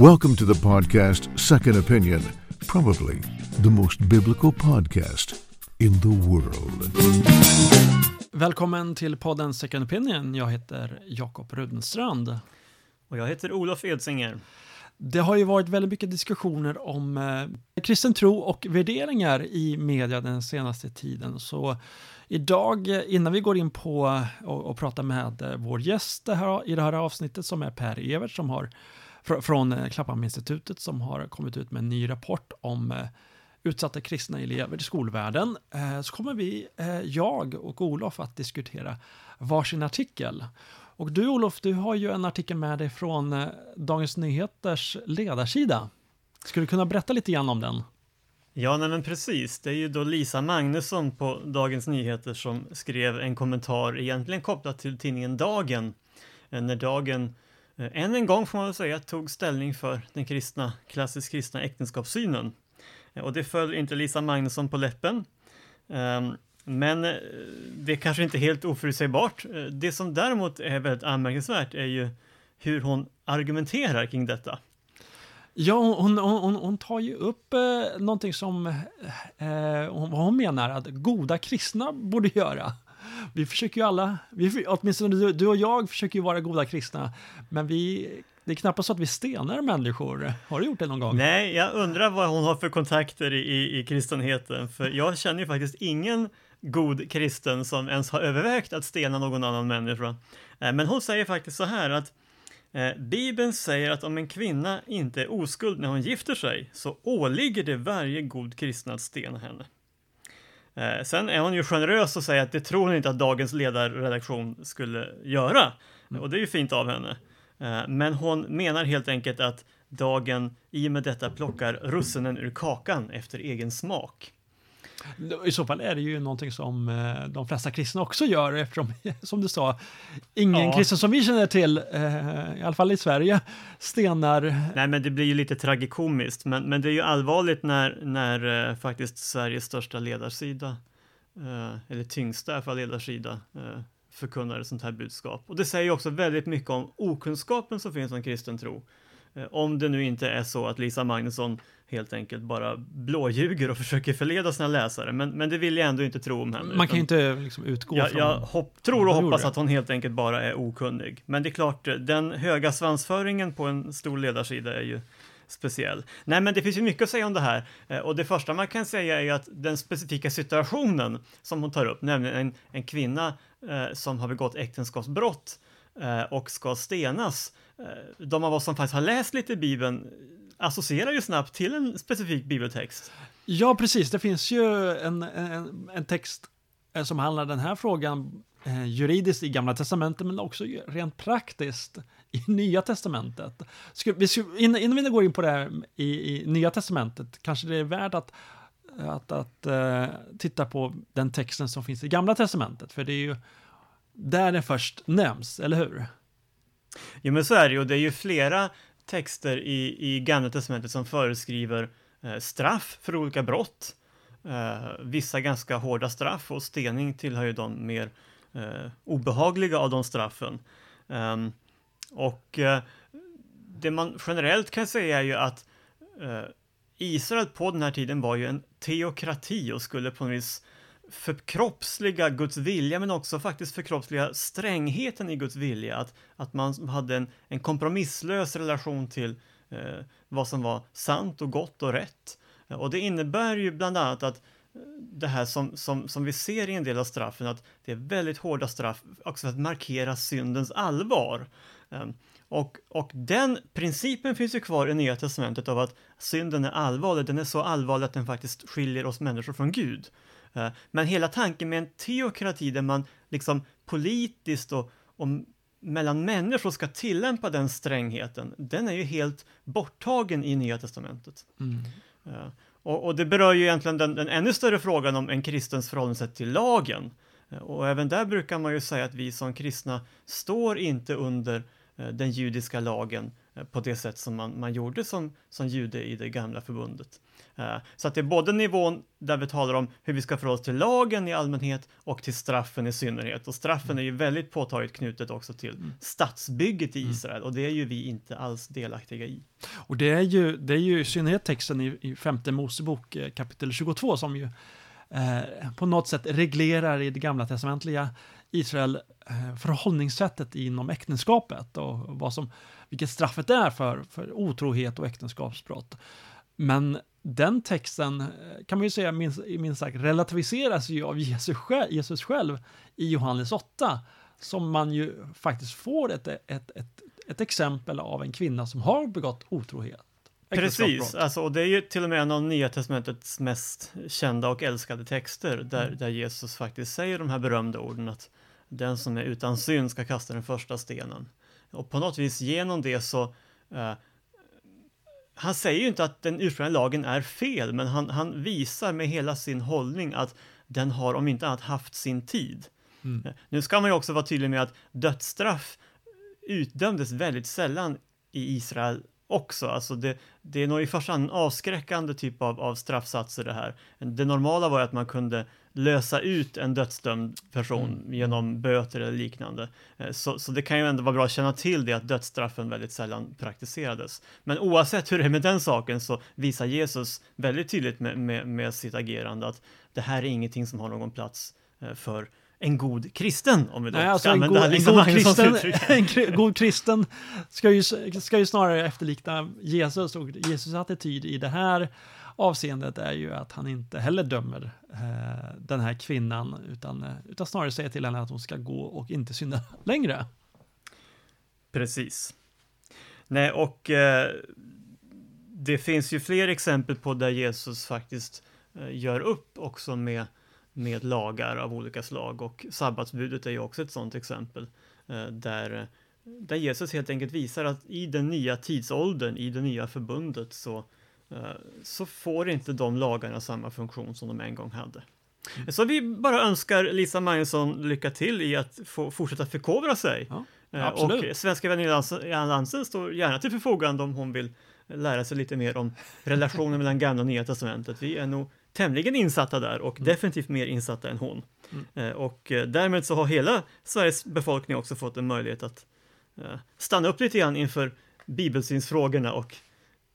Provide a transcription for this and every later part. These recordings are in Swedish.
Welcome to the podcast Second Opinion, probably the most biblical podcast in the world. Välkommen till podden Second Opinion. Jag heter Jakob Rudenstrand. Och jag heter Olof Edsinger. Det har ju varit väldigt mycket diskussioner om eh, kristen tro och värderingar i media den senaste tiden. Så idag, eh, innan vi går in på och, och pratar med eh, vår gäst det här, i det här avsnittet som är Per Evert som har fr från eh, Klapphamninstitutet som har kommit ut med en ny rapport om eh, utsatta kristna elever i skolvärlden eh, så kommer vi, jag och Olof, att diskutera varsin artikel. Och du Olof, du har ju en artikel med dig från Dagens Nyheters ledarsida. Skulle du kunna berätta lite grann om den? Ja, nej men precis. Det är ju då Lisa Magnusson på Dagens Nyheter som skrev en kommentar egentligen kopplat till tidningen Dagen. När Dagen Eh, än en gång får man väl säga tog ställning för den kristna, klassiskt kristna äktenskapssynen. Eh, och det föll inte Lisa Magnusson på läppen. Ehm, men eh, det är kanske inte helt oförutsägbart. Det som däremot är väldigt anmärkningsvärt är ju hur hon argumenterar kring detta. Ja, hon, hon, hon, hon tar ju upp eh, någonting som eh, hon, vad hon menar att goda kristna borde göra. Vi försöker ju alla, vi, åtminstone du, du och jag försöker ju vara goda kristna, men vi, det är knappast så att vi stenar människor. Har du gjort det någon gång? Nej, jag undrar vad hon har för kontakter i, i, i kristenheten, för jag känner ju faktiskt ingen god kristen som ens har övervägt att stena någon annan människa. Eh, men hon säger faktiskt så här att eh, Bibeln säger att om en kvinna inte är oskuld när hon gifter sig så åligger det varje god kristen att stena henne. Eh, Sen är hon ju generös och säger att det tror hon inte att dagens ledarredaktion skulle göra. Och det är ju fint av henne. Eh, Men hon menar helt enkelt att dagen i och med detta plockar russinen ur kakan efter egen smak. I så fall är det ju någonting som eh, de flesta kristna också gör eftersom, som du sa, ingen Ja. kristen som vi känner till, eh, i alla fall i Sverige, stenar. Nej, men det blir ju lite tragikomiskt, men, men det är ju allvarligt när, när eh, faktiskt Sveriges största ledarsida, eller tyngsta i alla fall ledarsida, förkunnar ett sånt här budskap. Och det säger ju också väldigt mycket om okunskapen som finns om kristen tro. Om det nu inte är så att Lisa Magnusson helt enkelt bara blåljuger och försöker förleda sina läsare, men, men det vill jag ändå inte tro om henne. Man kan ju inte liksom utgå jag, från... jag hopp, tror och hoppas att hon helt enkelt bara är okunnig. Men det är klart, den höga svansföringen på en stor ledarsida är ju speciell. Nej, men det finns ju mycket att säga om det här. Eh, Och det första man kan säga är att den specifika situationen som hon tar upp, nämligen en, en kvinna eh, som har begått äktenskapsbrott eh, och ska stenas. Eh, de av oss som faktiskt har läst lite i Bibeln associerar ju snabbt till en specifik bibeltext. Ja, precis. Det finns ju en, en, en text eh, som handlar den här frågan eh, juridiskt i Gamla Testamentet, men också rent praktiskt i Nya Testamentet. Ska, vi ska, innan, innan vi går in på det här i, i Nya Testamentet, kanske det är värt att, att, att eh, titta på den texten som finns i Gamla Testamentet, för det är ju där den först nämns, eller hur? Jo men så är det ju, och det är ju flera texter i, i Gamla Testamentet som föreskriver eh, straff för olika brott. Eh, vissa ganska hårda straff och stening tillhör ju de mer eh, obehagliga av de straffen. Ehm, och eh, det man generellt kan säga är ju att eh, Israel på den här tiden var ju en teokrati och skulle på något vis förkroppsliga Guds vilja men också faktiskt förkroppsliga strängheten i Guds vilja. Att, att man hade en, en kompromisslös relation till eh, vad som var sant och gott och rätt. Och det innebär ju bland annat att eh, det här som, som, som vi ser i en del av straffen, att det är väldigt hårda straff också för att markera syndens allvar. Ehm, och, och den principen finns ju kvar i Nya Testamentet av att synden är allvarlig, den är så allvarlig att den faktiskt skiljer oss människor från Gud. Eh, Men hela tanken med en teokrati där man liksom politiskt och, och mellan människor ska tillämpa den strängheten, den är ju helt borttagen i Nya Testamentet. Eh, Och, och det berör ju egentligen den, den ännu större frågan om en kristens förhållningssätt till lagen. Eh, Och även där brukar man ju säga att vi som kristna står inte under den judiska lagen, på det sätt som man, man gjorde som, som jude i det gamla förbundet. Eh, så att det är både nivån där vi talar om hur vi ska förhålla oss till lagen i allmänhet och till straffen i synnerhet. Och straffen är ju väldigt påtagligt knutet också till mm. statsbygget i Israel och det är ju vi inte alls delaktiga i. Och det är ju, det är ju i synnerhet texten i, i femte Mosebok kapitel 22 som ju eh, på något sätt reglerar i det gamla testamentliga Israel eh, förhållningssättet inom äktenskapet och vad som, vilket straffet är för, för otrohet och äktenskapsbrott. Men den texten eh, kan man ju säga minst, minst sagt relativiseras ju av Jesus själv, Jesus själv i Johannes 8, som man ju faktiskt får ett, ett, ett, ett exempel av en kvinna som har begått otrohet. Precis, alltså, och det är ju till och med en av Nya Testamentets mest kända och älskade texter där, mm. där Jesus faktiskt säger de här berömda orden att den som är utan synd ska kasta den första stenen. Och på något vis genom det så uh, han säger ju inte att den ursprungliga lagen är fel, men han, han visar med hela sin hållning att den har om inte annat haft sin tid. Mm. Eh, nu ska man ju också vara tydlig med att dödsstraff utdömdes väldigt sällan i Israel också. Alltså det, det är nog i första hand en avskräckande typ av, av straffsatser det här. Det normala var att man kunde lösa ut en dödsdömd person mm. genom böter eller liknande. Eh, så, så det kan ju ändå vara bra att känna till det att dödsstraffen väldigt sällan praktiserades. Men oavsett hur det är med den saken så visar Jesus väldigt tydligt med, med, med sitt agerande att det här är ingenting som har någon plats eh, för en god kristen, om vi då Nej, alltså ska använda god, Lisa Magnussons uttryck. En god kristen ska ju, ska ju snarare efterlikna Jesus och Jesus attityd i det här avseendet är ju att han inte heller dömer eh, den här kvinnan utan, eh, utan snarare säger till henne att hon ska gå och inte synda längre. Precis. Nej, och eh, det finns ju fler exempel på där Jesus faktiskt eh, gör upp också med med lagar av olika slag och sabbatsbudet är ju också ett sådant exempel eh, där, där Jesus helt enkelt visar att i den nya tidsåldern, i det nya förbundet så, eh, så får inte de lagarna samma funktion som de en gång hade. Mm. Så vi bara önskar Lisa Magnusson lycka till i att få fortsätta förkovra sig. Ja, eh, och Svenska vänner i Alliansen står gärna till förfogande om hon vill lära sig lite mer om relationen mellan gamla och nya testamentet. Vi är nog tämligen insatta där och mm. definitivt mer insatta än hon. Mm. Eh, och eh, därmed så har hela Sveriges befolkning också fått en möjlighet att eh, stanna upp lite grann inför bibelsynsfrågorna och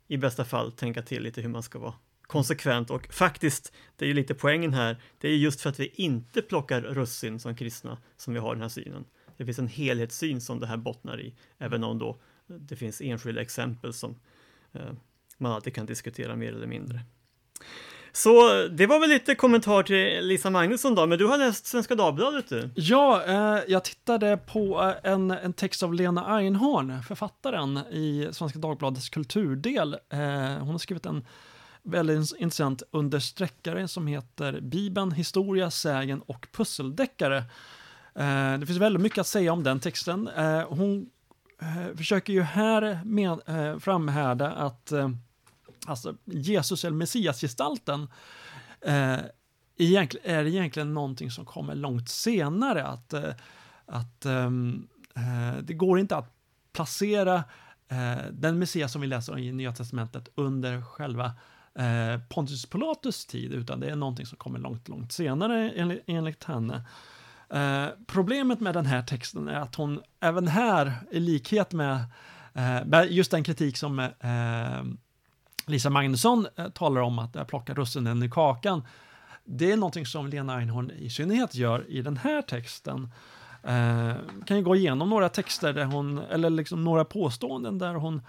i bästa fall tänka till lite hur man ska vara konsekvent och faktiskt, det är ju lite poängen här, det är just för att vi inte plockar russin som kristna som vi har den här synen. Det finns en helhetssyn som det här bottnar i, även om då det finns enskilda exempel som eh, man alltid kan diskutera mer eller mindre. Så det var väl lite kommentar till Lisa Magnusson då, men du har läst Svenska Dagbladet du? Ja, eh, jag tittade på eh, en, en text av Lena Einhorn, författaren i Svenska Dagbladets kulturdel. Eh, hon har skrivit en väldigt intressant understreckare som heter Bibeln, historia, sägen och pusseldeckare. Eh, det finns väldigt mycket att säga om den texten. Eh, hon eh, försöker ju här med, eh, framhärda att eh, alltså Jesus eller Messiasgestalten eh, är egentligen någonting som kommer långt senare. Att, eh, att ehm, eh, det går inte att placera eh, den Messias som vi läser i Nya Testamentet under själva eh, Pontius Pilatus tid, utan det är någonting som kommer långt, långt senare enligt, enligt henne. Eh, problemet med den här texten är att hon även här, i likhet med eh, just den kritik som eh, Lisa Magnusson eh, talar om att plocka russinen i kakan. Det är någonting som Lena Einhorn i synnerhet gör i den här texten. Eh, kan ju gå igenom några texter där hon, eller liksom några påståenden där hon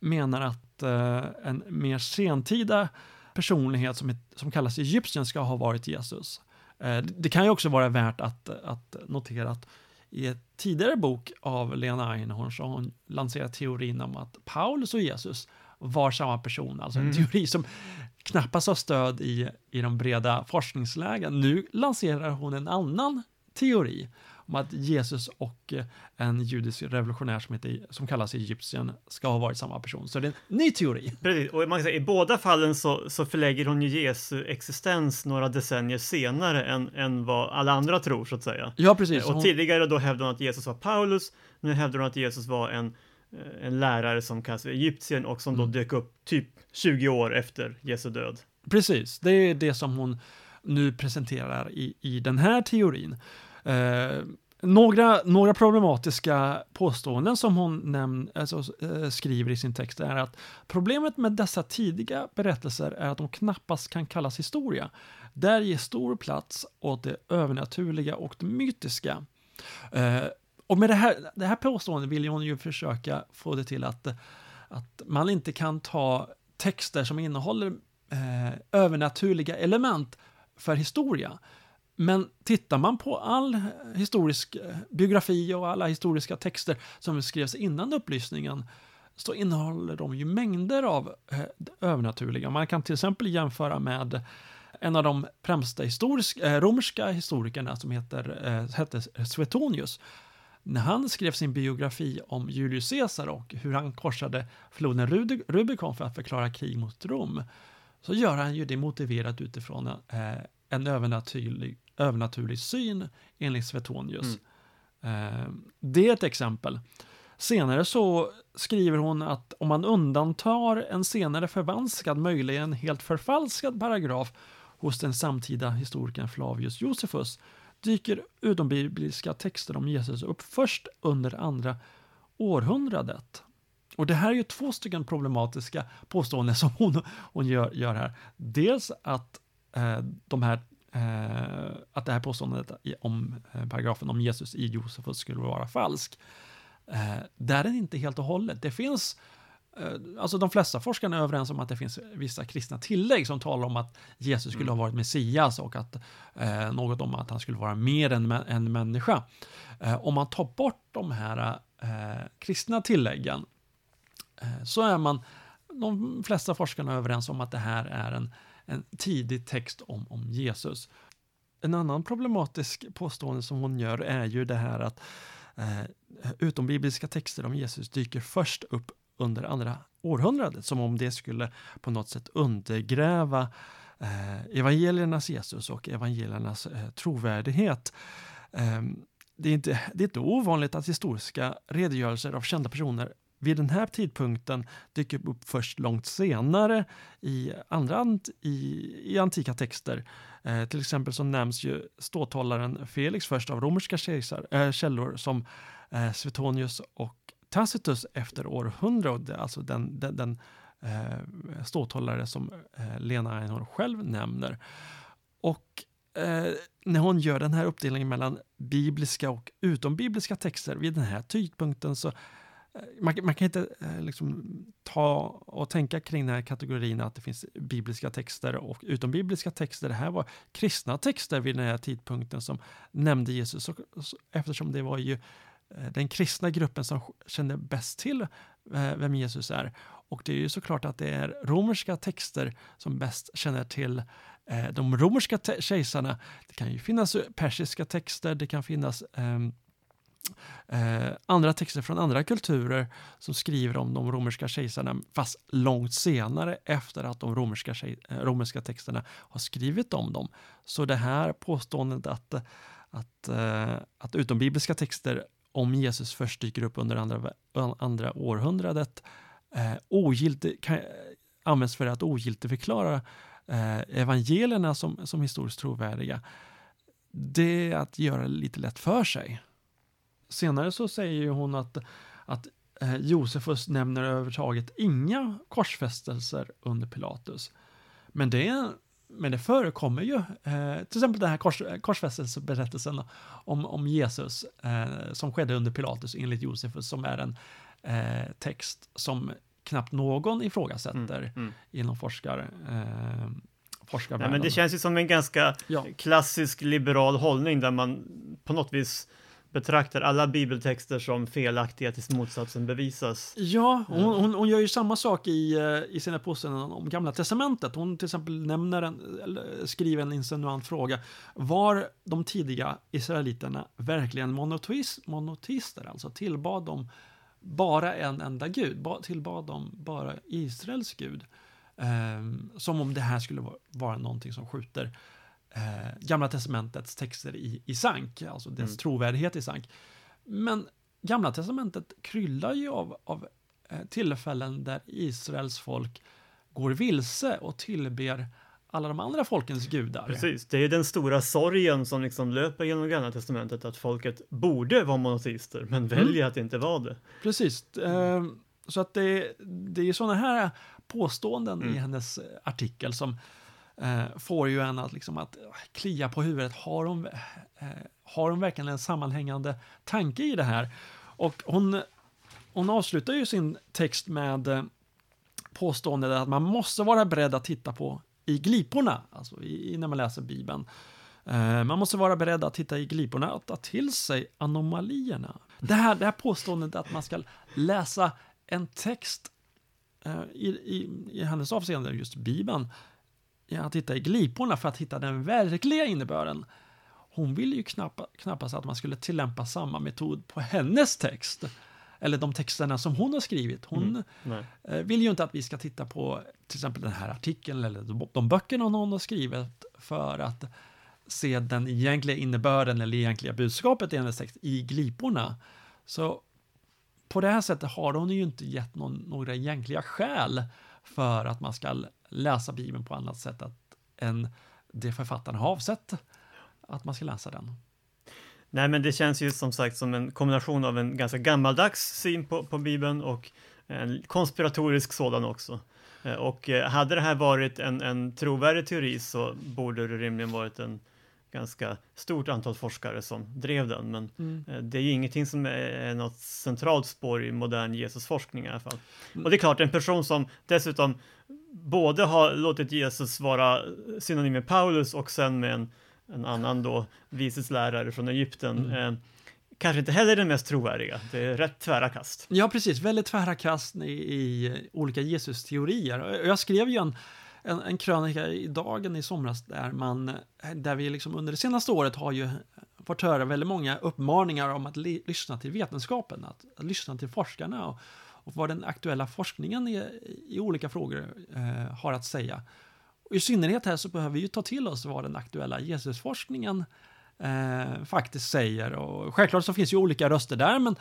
menar att eh, en mer sentida personlighet som, som kallas Egyptien ska ha varit Jesus. Eh, det kan ju också vara värt att, att notera att i ett tidigare bok av Lena Einhorn så har hon lanserat teorin om att Paulus och Jesus var samma person. Alltså en mm. teori som knappast har stöd i, i de breda forskningslägen. Nu lanserar hon en annan teori om att Jesus och en judisk revolutionär som, heter, som kallas Egyptien ska ha varit samma person. Så det är en ny teori. Precis, och man kan säga, i båda fallen så, så förlägger hon ju Jesu existens några decennier senare än, än vad alla andra tror, så att säga. Ja, precis. Och hon... tidigare då hävdade hon att Jesus var Paulus, nu hävdar hon att Jesus var en eh, en lärare som kallas för Egyptien och som Mm. då dök upp typ 20 år efter Jesu död. Precis, det är det som hon nu presenterar i, i den här teorin. Eh, några, några problematiska påståenden som hon näm, alltså, eh, skriver i sin text är att problemet med dessa tidiga berättelser är att de knappast kan kallas historia. Där ger stor plats åt det övernaturliga och det mytiska. Eh, och med det här, det här påståendet vill hon ju försöka få det till att, att man inte kan ta texter som innehåller eh, övernaturliga element för historia. Men tittar man på all historisk eh, biografi och alla historiska texter som skrevs innan upplysningen så innehåller de ju mängder av eh, det övernaturliga. Man kan till exempel jämföra med en av de främsta historisk, eh, romerska historikerna som heter, eh, hette Suetonius. När han skrev sin biografi om Julius Caesar och hur han korsade floden Rubicon för att förklara krig mot Rom så gör han ju det motiverat utifrån eh, en övernaturlig, övernaturlig syn enligt Suetonius. Eh, det är ett exempel. Senare så skriver hon att om man undantar en senare förvanskad, möjligen helt förfalskad paragraf hos den samtida historikern Flavius Josephus dyker utombibliska texter om Jesus upp först under andra århundradet. Och det här är ju två stycken problematiska påståenden som hon, hon gör, gör här. Dels att eh, de här eh, att det här påståendet om eh, paragrafen om Jesus i Josefus skulle vara falsk. Eh, där är den inte helt och hållet. Det finns eh, Alltså de flesta forskarna är överens om att det finns vissa kristna tillägg som talar om att Jesus skulle ha varit Messias och att eh, något om att han skulle vara mer än en människa. Eh, om man tar bort de här eh, kristna tilläggen eh, så är man de flesta forskarna är överens om att det här är en, en tidig text om, om Jesus. En annan problematisk påstående som hon gör är ju det här att eh, utombibliska texter om Jesus dyker först upp under andra århundradet, som om det skulle på något sätt undergräva eh, evangeliernas Jesus och evangeliernas eh, trovärdighet. Eh, det, är inte, det är inte ovanligt att historiska redogörelser av kända personer vid den här tidpunkten dyker upp först långt senare i andra ant, i, i antika texter. Eh, till exempel så nämns ju ståthållaren Felix först av romerska kejsar, äh, källor som eh, Suetonius och Tacitus efter århundrade, alltså den, den, den eh, ståthållare som eh, Lena Einhorn själv nämner. Och eh, när hon gör den här uppdelningen mellan bibliska och utombibliska texter vid den här tidpunkten så eh, man, man kan inte eh, liksom ta och tänka kring den här kategorin att det finns bibliska texter och utombibliska texter. Det här var kristna texter vid den här tidpunkten som nämnde Jesus och, eftersom det var ju eh, Eh, den kristna gruppen som kände bäst till eh, vem Jesus är. Och det är ju såklart att det är romerska texter som bäst känner till eh, de romerska te- kejsarna. Det kan ju finnas persiska texter, det kan finnas ehm, eh, andra texter från andra kulturer som skriver om de romerska kejsarna fast långt senare efter att de romerska, kej- romerska texterna har skrivit om dem. Så det här påståendet att, att, eh, att utombibliska texter om Jesus först dyker upp under andra, andra århundradet eh, ogiltig, kan, används för att ogiltigförklara eh, evangelierna som, som historiskt trovärdiga. Det är att göra det lite lätt för sig. Senare så säger ju hon att, att eh, Josefus nämner överhuvudtaget inga korsfästelser under Pilatus. Men det, är men det förekommer ju, eh, till exempel den här kors, korsfästelseberättelsen om, om Jesus eh, som skedde under Pilatus enligt Josefus som är en eh, text som knappt någon ifrågasätter Mm, mm. inom forskar, eh, Nej, forskarvärlden. men det känns ju som en ganska Ja. klassisk liberal hållning där man på något vis betraktar alla bibeltexter som felaktiga tills motsatsen bevisas. Ja, hon, hon, hon gör ju samma sak i, eh, i sina påståenden om Gamla Testamentet. Hon till exempel nämner en, eller skriver en insinuant fråga. Var de tidiga israeliterna verkligen monoteister? Alltså tillbad de bara en enda gud? Ba, tillbad de bara Israels gud? Eh, som om det här skulle vara, vara någonting som skjuter eh, Gamla Testamentets texter i, i sank, alltså dess Mm. trovärdighet i sank. Men Gamla testamentet kryllar ju av, av eh, tillfällen där Israels folk går vilse och tillber alla de andra folkens gudar. Precis, det är den stora sorgen som liksom löper genom Gamla Testamentet att folket borde vara monoteister men Mm. väljer att inte vara det. Precis. Eh, så att det, det är sådana här påståenden Mm. i hennes artikel som eh, får ju en att, liksom, att eh, klia på huvudet. Har hon, eh, har hon verkligen en sammanhängande tanke i det här? Och hon, hon avslutar ju sin text med eh, påståendet att man måste vara beredd att titta på i gliporna, alltså i, när man läser Bibeln. Eh, man måste vara beredd att titta i gliporna och ta till sig anomalierna. Det här, det här påståendet att man ska läsa en text eh, i, i, i hennes avseende, just Bibeln, att titta i gliporna för att hitta den verkliga innebörden. Hon ville ju knappa, knappast att man skulle tillämpa samma metod på hennes text. Eller de texterna som hon har skrivit. Hon Mm. Eh, vill ju inte att vi ska titta på till exempel den här artikeln eller de, de böckerna hon har skrivit för att se den egentliga innebörden eller egentliga budskapet i hennes text i gliporna. Så på det här sättet har hon ju inte gett någon, några egentliga skäl för att man ska läsa Bibeln på annat sätt att, än det författaren har avsett att man ska läsa den. Nej, men det känns ju som sagt som en kombination av en ganska gammaldags syn på, på Bibeln och en konspiratorisk sådan också. Eh, Och eh, hade det här varit en, en trovärdig teori så borde det rimligen varit en ganska stort antal forskare som drev den, men eh, det är ju ingenting som är något centralt spår i modern Jesusforskning i alla fall. Och det är klart, en person som dessutom både har låtit Jesus vara synonym med Paulus och sen med en, en annan då viseslärare från Egypten, eh, kanske inte heller den mest trovärdiga. Det är rätt tvära kast. Ja, precis. Väldigt tvära kast i, i olika Jesus-teorier. Jag skrev ju en, en, en krönika i Dagen i somras där, man, där vi liksom under det senaste året har ju fått höra väldigt många uppmaningar om att lyssna till vetenskapen, att, att lyssna till forskarna och, och vad den aktuella forskningen i, i olika frågor eh, har att säga. Och I synnerhet här så behöver vi ta till oss vad den aktuella Jesusforskningen eh, faktiskt säger. Och självklart så finns ju olika röster där, men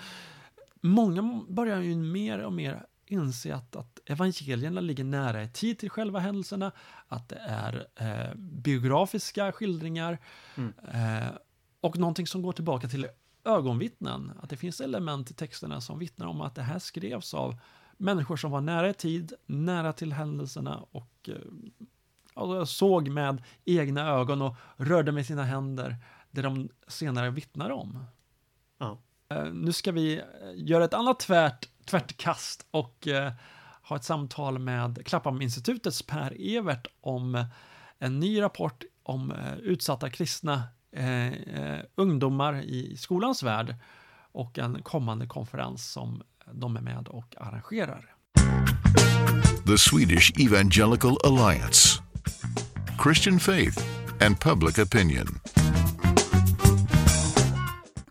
många börjar ju mer och mer inse att, att evangelierna ligger nära i tid till själva händelserna, att det är eh, biografiska skildringar Mm. eh, och någonting som går tillbaka till ögonvittnen. Att det finns element i texterna som vittnar om att det här skrevs av människor som var nära i tid, nära till händelserna och eh, alltså såg med egna ögon och rörde med sina händer det de senare vittnar om. Ja. Eh, nu ska vi eh, göra ett annat tvärt, tvärt kast och eh, ha ett samtal med Klapphamninstitutets Per Evert om en ny rapport om eh, utsatta kristna eh, eh, ungdomar i skolans värld och en kommande konferens som de är med och arrangerar. The Swedish Evangelical Alliance. Christian faith and public opinion.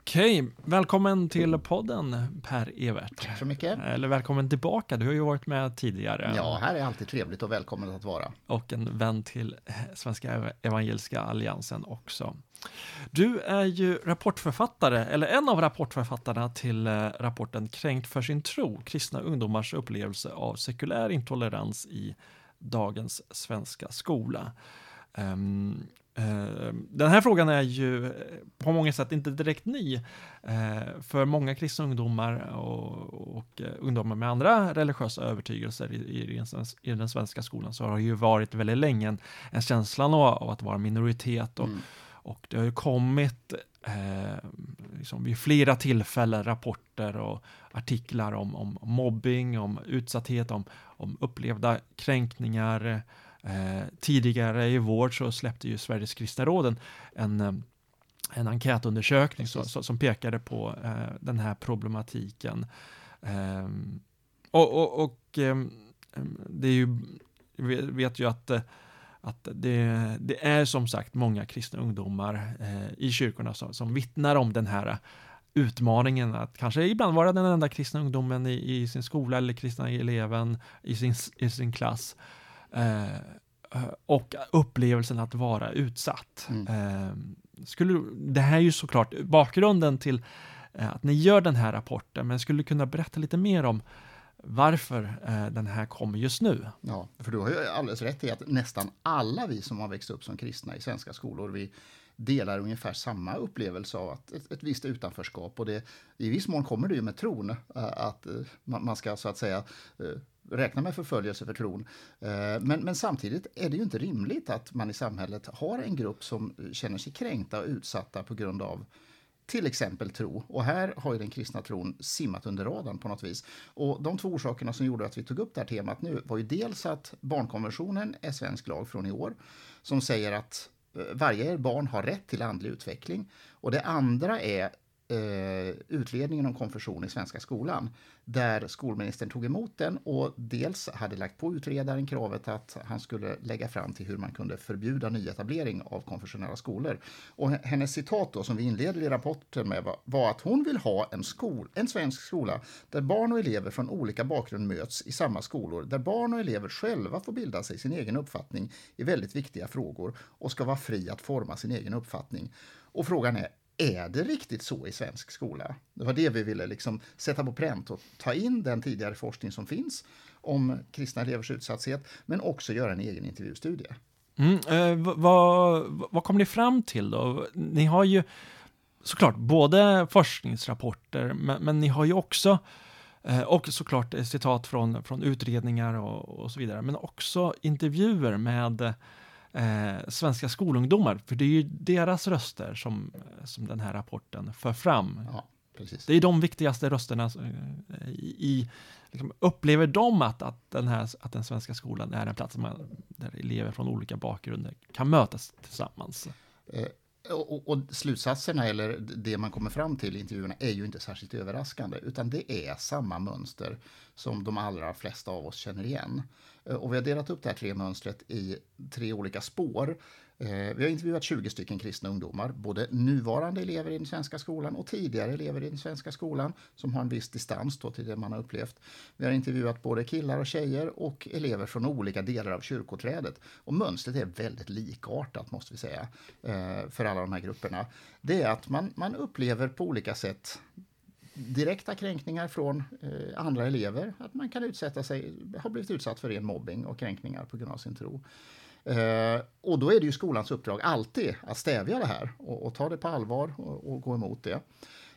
Okej, välkommen till podden Per Evert. Tack så mycket. Eller välkommen tillbaka, du har ju varit med tidigare. Ja, här är alltid trevligt och välkommet att vara. och en vän till Svenska Evangeliska Alliansen också. Du är ju rapportförfattare, eller en av rapportförfattarna till eh, rapporten Kränkt för sin tro, kristna ungdomars upplevelse av sekulär intolerans i dagens svenska skola. Um, den här frågan är ju eh, på många sätt inte direkt ny. Eh, för många kristna ungdomar och, och ungdomar med andra religiösa övertygelser i, i, den svenska, i den svenska skolan så har det ju varit väldigt länge en, en känsla av, av att vara minoritet och, Mm och det har ju kommit eh, liksom vid flera tillfällen rapporter och artiklar om, om mobbing, om utsatthet, om, om upplevda kränkningar. Eh, tidigare i vår så släppte ju Sveriges kristna råden en, eh, en enkätundersökning så, så, som pekade på eh, den här problematiken. Ehm, och och, och ehm, det är ju, vi vet ju att, eh, att det, det är som sagt många kristna ungdomar eh, i kyrkorna som, som vittnar om den här utmaningen att kanske ibland vara den enda kristna ungdomen i, i sin skola eller kristna eleven i sin, i sin klass. Eh, och upplevelsen att vara utsatt. Mm. Eh, skulle, det här är ju såklart bakgrunden till att ni gör den här rapporten, men skulle kunna berätta lite mer om varför eh, den här kommer just nu. Ja, för du har ju alldeles rätt i att nästan alla vi som har växt upp som kristna i svenska skolor, vi delar ungefär samma upplevelse av att ett, ett visst utanförskap. Och det, I viss mån kommer det ju med tron, eh, att eh, man ska så att säga räkna med förföljelse för tron. Men, men samtidigt är det ju inte rimligt att man i samhället har en grupp som känner sig kränkta och utsatta på grund av till exempel tro. Och här har ju den kristna tron simmat under radarn på något vis. Och de två orsakerna som gjorde att vi tog upp det här temat nu var ju dels att barnkonventionen är svensk lag från i år som säger att eh, varje barn har rätt till andlig utveckling. Och det andra är eh, utredningen om konfession i svenska skolan där skolministern tog emot den och dels hade lagt på utredaren kravet att han skulle lägga fram till hur man kunde förbjuda nyetablering av konfessionella skolor. Och hennes citat då, som vi inleder i rapporten med var, var att hon vill ha en, skol, en svensk skola där barn och elever från olika bakgrund möts i samma skolor, där barn och elever själva får bilda sig sin egen uppfattning i väldigt viktiga frågor och ska vara fri att forma sin egen uppfattning. Och frågan är, är det riktigt så i svensk skola? Det var det vi ville liksom sätta på pränt och ta in den tidigare forskning som finns om kristna elevers utsatthet, men också göra en egen intervjustudie. Mm, eh, vad, vad kom ni fram till då? Ni har ju såklart både forskningsrapporter, men, men ni har ju också eh, och såklart citat från, från utredningar och, och så vidare, men också intervjuer med eh, svenska skolungdomar, för det är ju deras röster som, som den här rapporten för fram. Ja, precis. Det är de viktigaste rösterna eh, i, liksom, upplever de att, att, den här, att den svenska skolan är en plats man, där elever från olika bakgrunder kan mötas tillsammans? Eh, och, och, slutsatserna, eller det man kommer fram till i intervjuerna, är ju inte särskilt överraskande, utan det är samma mönster som de allra flesta av oss känner igen. Eh, och vi har delat upp det här tre mönstret i tre olika spår. Eh, vi har intervjuat 20 stycken kristna ungdomar, både nuvarande elever i den svenska skolan och tidigare elever i den svenska skolan som har en viss distans till det man har upplevt. Vi har intervjuat både killar och tjejer och elever från olika delar av kyrkoträdet. Och mönstret är väldigt likartat måste vi säga eh, för alla de här grupperna. Det är att man, man upplever på olika sätt direkta kränkningar från eh, andra elever. Att man kan utsätta sig, har blivit utsatt för ren mobbing och kränkningar på grund av sin tro. Eh, och då är det ju skolans uppdrag alltid att stävja det här och, och ta det på allvar och, och gå emot det.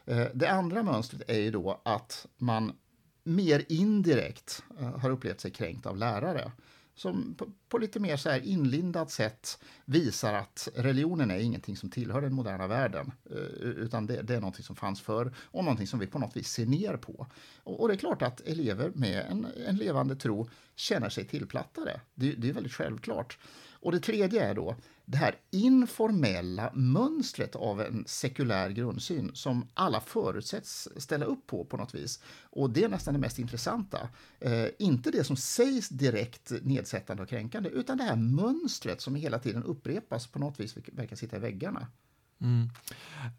Eh, det andra mönstret är ju då att man mer indirekt eh, har upplevt sig kränkt av lärare som på, på, lite mer så här inlindat sätt visar att religionen är ingenting som tillhör den moderna världen, eh, utan det, det, är någonting som fanns förr och någonting som vi på något vis ser ner på. Och, och det är klart att elever med en, en levande tro känner sig tillplattade. Det, det är väldigt självklart. Och det tredje är då det här informella mönstret av en sekulär grundsyn som alla förutsätts ställa upp på på något vis. Och det är nästan det mest intressanta. Eh, inte det som sägs direkt nedsättande och kränkande, utan det här mönstret som hela tiden upprepas på något vis verkar sitta i väggarna. Mm.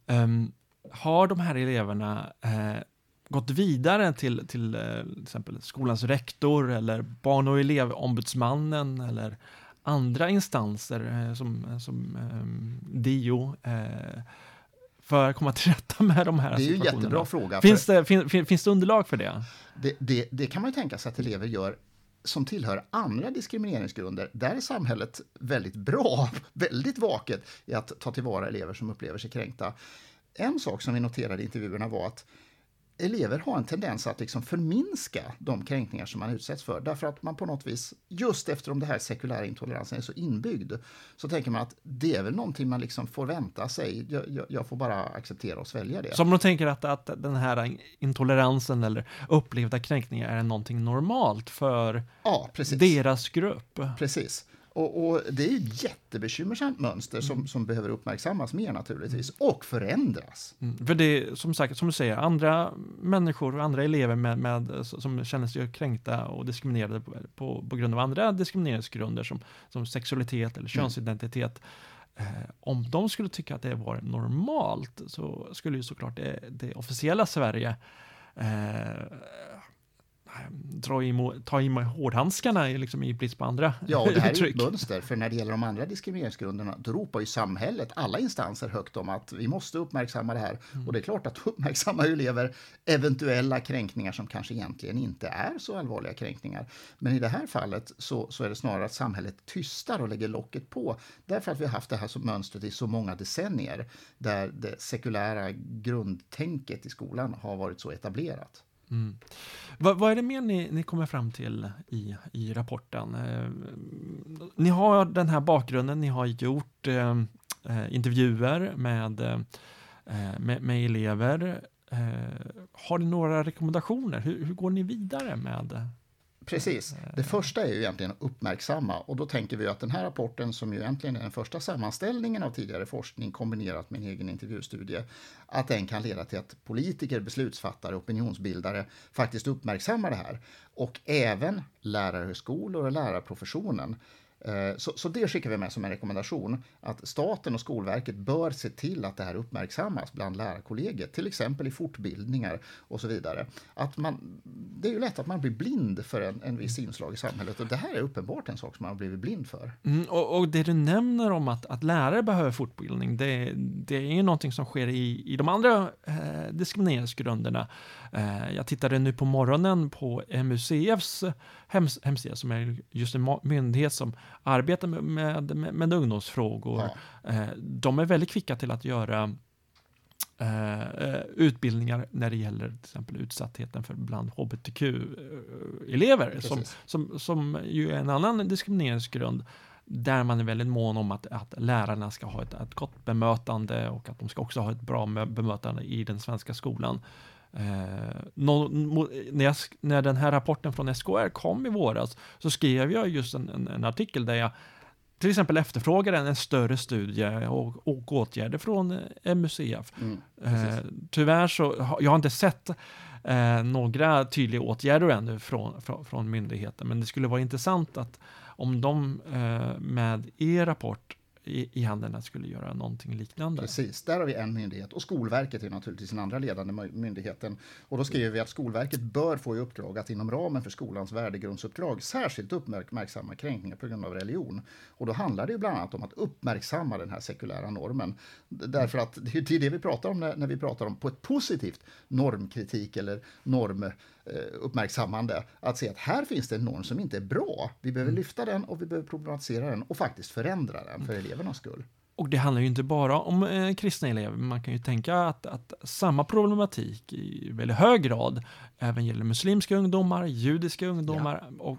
Um, har de här eleverna eh, gått vidare till, till, eh, till exempel skolans rektor eller barn och elevombudsmannen eller andra instanser eh, som, eh, som DIO eh, för att komma till rätta med de här Det är ju en jättebra fråga. Finns det, fin, finns det underlag för det? Det, det? det kan man ju tänka sig att elever gör som tillhör andra diskrimineringsgrunder, där är samhället väldigt bra, väldigt vaket i att ta tillvara elever som upplever sig kränkta. En sak som vi noterade i intervjuerna var att elever har en tendens att liksom förminska de kränkningar som man utsätts för. Därför att man på något vis, just eftersom det här sekulära intoleransen är så inbyggd, så tänker man att det är väl någonting man liksom får vänta sig. Jag, jag, jag får bara acceptera och svälja det. Som de tänker att, att den här intoleransen eller upplevda kränkningar är någonting normalt för ja, deras grupp. Precis. Och, och, det är ett jättebekymmersamt mönster som, som behöver uppmärksammas mer naturligtvis och förändras. Mm. För det som sagt, som du säger, andra människor och andra elever med, med, som känner sig kränkta och diskriminerade på, på, på grund av andra diskrimineringsgrunder som, som sexualitet eller mm. könsidentitet. Mm. Eh, om de skulle tycka att det var normalt så skulle ju såklart det, det officiella Sverige eh, dra i, ta i med hårdhandskarna liksom i brist på andra Ja, och det här är uttryck. ett mönster, för när det gäller de andra diskrimineringsgrunderna, då ropar ju samhället, alla instanser högt om att vi måste uppmärksamma det här. Och det är klart att uppmärksamma elever eventuella kränkningar som kanske egentligen inte är så allvarliga kränkningar. Men i det här fallet så, så är det snarare att samhället tystar och lägger locket på, därför att vi har haft det här som mönstret i så många decennier, där det sekulära grundtänket i skolan har varit så etablerat. Mm. Vad, vad, är det mer ni, ni kommer fram till i, i rapporten? Eh, ni har den här bakgrunden, ni har gjort eh, eh intervjuer med, eh, med, med, elever. Eh, har ni några rekommendationer? Hur, hur går ni vidare med Precis. Det första är ju egentligen att uppmärksamma och då tänker vi att den här rapporten som ju egentligen är den första sammanställningen av tidigare forskning kombinerat med en egen intervjustudie, att den kan leda till att politiker, beslutsfattare, opinionsbildare faktiskt uppmärksammar det här. Och även lärarhögskolor och lärarprofessionen Eh, Eh, så, så, det skickar vi med som en rekommendation, att staten och Skolverket bör se till att det här uppmärksammas bland lärarkollegiet, till exempel i fortbildningar och så vidare. Att man, det är ju lätt att man blir blind för en, en viss inslag i samhället och det här är uppenbart en sak som man har blivit blind för. Mm, och, och, det du nämner om att, att lärare behöver fortbildning, det, det är ju någonting som sker i, i de andra eh, diskrimineringsgrunderna. Eh, jag tittade nu på morgonen på MUCFs hems hemsida som är just en myndighet som arbetar med, med, med, med ungdomsfrågor. Ja. Eh, de är väldigt kvicka till att göra Uh, utbildningar när det gäller till exempel utsattheten för bland hbtq-elever som, som, som ju är en annan diskrimineringsgrund där man är väldigt mån om att, att lärarna ska ha ett, ett gott bemötande och att de ska också ha ett bra bemötande i den svenska skolan. Eh, när, jag, när, den här rapporten från SKR kom i våras så skrev jag just en, en, en artikel där jag till exempel efterfrågade en, en större studie och, och åtgärder från eh, MUCF. Mm, eh, tyvärr så jag har inte sett eh, några tydliga åtgärder ännu från, från, från myndigheten, men det skulle vara intressant att om de eh, med er rapport i, i händerna skulle göra någonting liknande. Precis, där har vi en myndighet och Skolverket är naturligtvis den andra ledande myndigheten. Och då skriver vi att Skolverket bör få i uppdrag att inom ramen för skolans värdegrundsuppdrag särskilt uppmärksamma kränkningar på grund av religion. Och då handlar det ju bland annat om att uppmärksamma den här sekulära normen. Därför att det är det vi pratar om när, när vi pratar om på ett positivt normkritik eller norm uppmärksammande att se att här finns det en norm som inte är bra. Vi behöver mm. lyfta den och vi behöver problematisera den och faktiskt förändra den för elevernas skull. Och det handlar ju inte bara om eh, kristna elever, man kan ju tänka att, att, samma problematik i väldigt hög grad även gäller muslimska ungdomar, judiska ungdomar ja. och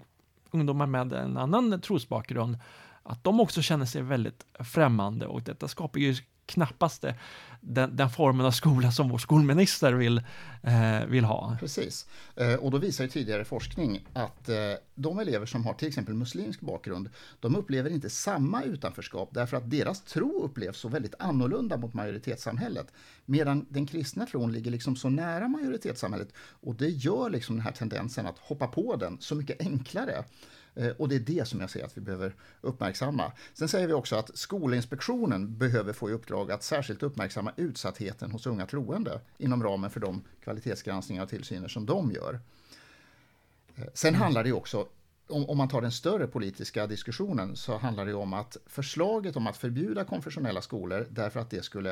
ungdomar med en annan trosbakgrund. Att de också känner sig väldigt främmande och detta skapar ju knappast den, den, formen av skola som vår skolminister vill, eh, vill ha. Precis, eh, och då visar ju tidigare forskning att eh, de elever som har till exempel muslimsk bakgrund, de upplever inte samma utanförskap därför att deras tro upplevs så väldigt annorlunda mot majoritetssamhället. Medan den kristna tron ligger liksom så nära majoritetssamhället och det gör liksom den här tendensen att hoppa på den så mycket enklare. Eh, och det är det som jag ser att vi behöver uppmärksamma. Sen säger vi också att Skolinspektionen behöver få i uppdrag att särskilt uppmärksamma utsattheten hos unga troende inom ramen för de kvalitetsgranskningar och tillsyner som de gör. Eh, sen mm. handlar det också om, man tar den större politiska diskussionen så handlar det om att förslaget om att förbjuda konfessionella skolor därför att det skulle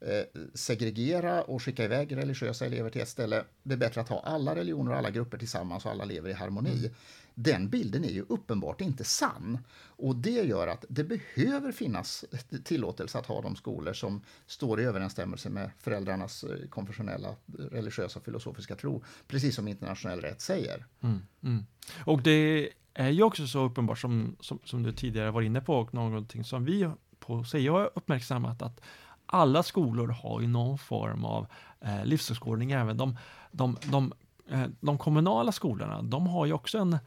eh, segregera och skicka iväg religiösa elever till ett ställe. Det är bättre att ha alla religioner och alla grupper tillsammans och alla lever i harmoni. Den bilden är ju uppenbart inte sann. Och det gör att det behöver finnas tillåtelse att ha de skolor som står i överensstämmelse med föräldrarnas eh, konfessionella, religiösa, och filosofiska tro, precis som internationell rätt säger. Mm, mm. Och det är ju också så uppenbart som, som, som, du tidigare var inne på, och någonting som vi på SIA har uppmärksammat, att alla skolor har ju någon form av eh, livsåskådning, även de, de, de, eh, de kommunala skolorna, de har ju också en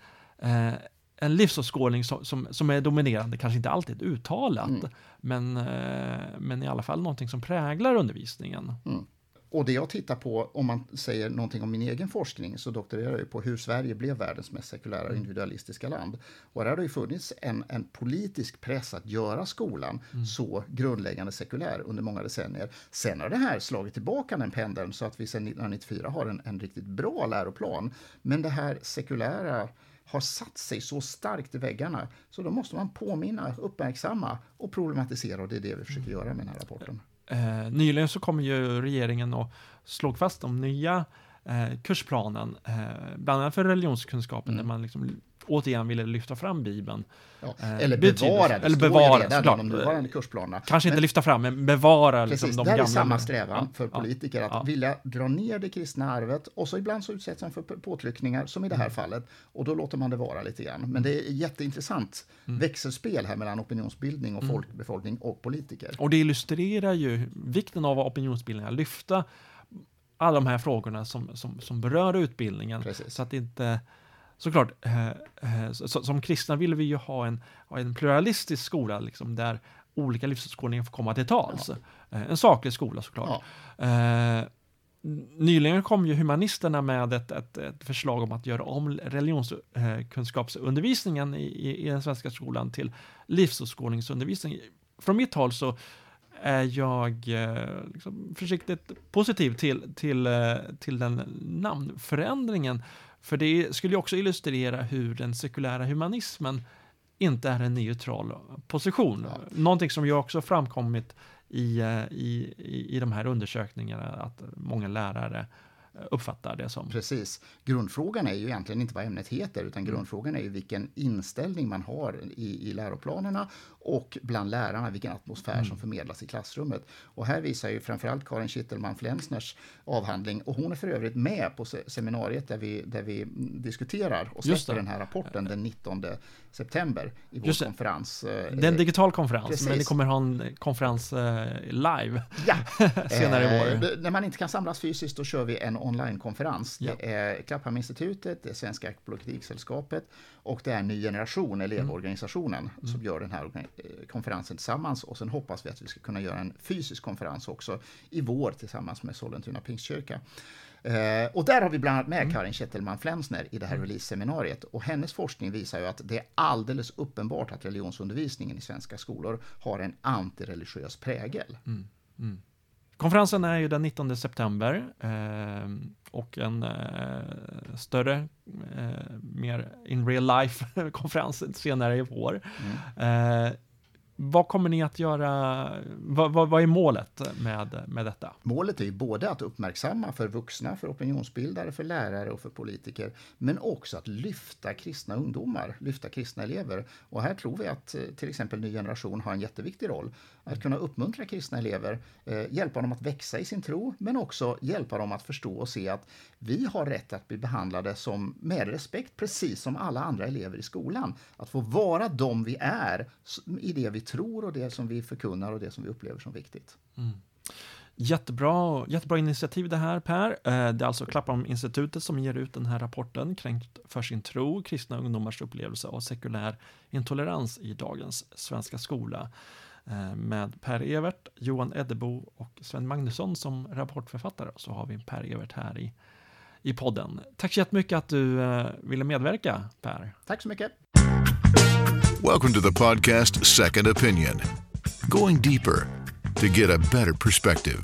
eh, en livsåskådning som, som, som, är dominerande, kanske inte alltid uttalat, mm. men, eh, men i alla fall någonting som präglar undervisningen. Mm. och det jag tittar på, om man säger någonting om min egen forskning, så doktorerar jag på hur Sverige blev världens mest sekulära och individualistiska land. Och där har det ju funnits en, en politisk press att göra skolan mm. så grundläggande sekulär under många decennier. Sen har det här slagit tillbaka den pendeln så att vi sedan 1994 har en, en riktigt bra läroplan. Men det här sekulära har satt sig så starkt i väggarna så då måste man påminna, uppmärksamma och problematisera och det är det vi försöker göra med den här rapporten. Eh, nyligen så kommer ju regeringen och slog fast de nya eh, kursplanen, eh, bland annat för religionskunskapen, mm. där man liksom återigen ville lyfta fram Bibeln. Ja, eh, eller bevara, det eller bevara redan de nuvarande kursplanerna. Kanske inte men, lyfta fram, men bevara precis, liksom, de gamla. Det är samma strävan ja, för politiker, att ja. vilja dra ner det kristna arvet och så ibland så utsätts man för påtryckningar, som i det här mm. fallet, och då låter man det vara lite grann. Men det är jätteintressant mm. växelspel här mellan opinionsbildning och mm. folkbefolkning och politiker. Och det illustrerar ju vikten av opinionsbildning, att lyfta alla de här frågorna som, som, som berör utbildningen, Precis. så att inte såklart, eh, eh, så, som kristna vill vi ju ha en, en pluralistisk skola liksom, där olika livsåskådningar får komma till tals. Ja. Eh, en saklig skola såklart. Ja. Eh, nyligen kom ju humanisterna med ett, ett, ett, förslag om att göra om religionskunskapsundervisningen i, i den svenska skolan till livsåskådningsundervisning. Från mitt håll så är jag liksom försiktigt positiv till, till, till den namnförändringen. För det skulle också illustrera hur den sekulära humanismen inte är en neutral position. Ja. Någonting som ju också framkommit i, eh, i, i de här undersökningarna, att många lärare uppfattar det som. Precis. Grundfrågan är ju egentligen inte vad ämnet heter, utan mm. grundfrågan är ju vilken inställning man har i, i läroplanerna och bland lärarna vilken atmosfär mm. som förmedlas i klassrummet. Och här visar ju framförallt Karin Kittelman Flensners avhandling och hon är för övrigt med på seminariet där vi, där vi diskuterar och släpper den här rapporten den 19 september i vår konferens. Eh, det är en digital konferens, Precis. men ni kommer ha en konferens eh, live ja. senare i vår. Eh, när man inte kan samlas fysiskt då kör vi en onlinekonferens. Ja. Det är Klapphamninstitutet, det är Svenska Arkeologiksällskapet och det är Ny Generation, elevorganisationen, mm. som gör den här eh, konferensen tillsammans. Och sen hoppas vi att vi ska kunna göra en fysisk konferens också i vår tillsammans med Sollentuna Pingstkyrka. Eh, och där har vi bland annat med mm. Karin Kettelman Flensner i det här release-seminariet. Och hennes forskning visar ju att det är alldeles uppenbart att religionsundervisningen i svenska skolor har en antireligiös prägel. Mm. Mm. Konferensen är ju den 19 september eh, och en eh, större, eh, mer in real life konferens senare i vår. Mm. Eh, vad kommer ni att göra? Vad, vad, vad, är målet med, med detta? Målet är ju både att uppmärksamma för vuxna, för opinionsbildare, för lärare och för politiker, men också att lyfta kristna ungdomar, lyfta kristna elever. Och här tror vi att eh, till exempel Ny Generation har en jätteviktig roll. Att kunna uppmuntra kristna elever, eh, hjälpa dem att växa i sin tro, men också hjälpa dem att förstå och se att vi har rätt att bli behandlade som, med respekt, precis som alla andra elever i skolan. Att få vara de vi är i det vi tror och det som vi förkunnar och det som vi upplever som viktigt. Mm. Jättebra, jättebra initiativ det här Per. Eh, det är alltså Klappam-institutet som ger ut den här rapporten Kränkt för sin tro, kristna ungdomars upplevelse av sekulär intolerans i dagens svenska skola. Eh, med Per Evert, Johan Eddebo och Sven Magnusson som rapportförfattare. Så har vi Per Evert här i, i podden. Tack så jättemycket att du eh, ville medverka Per. Tack så mycket. Welcome to the podcast Second Opinion. Going deeper to get a better perspective.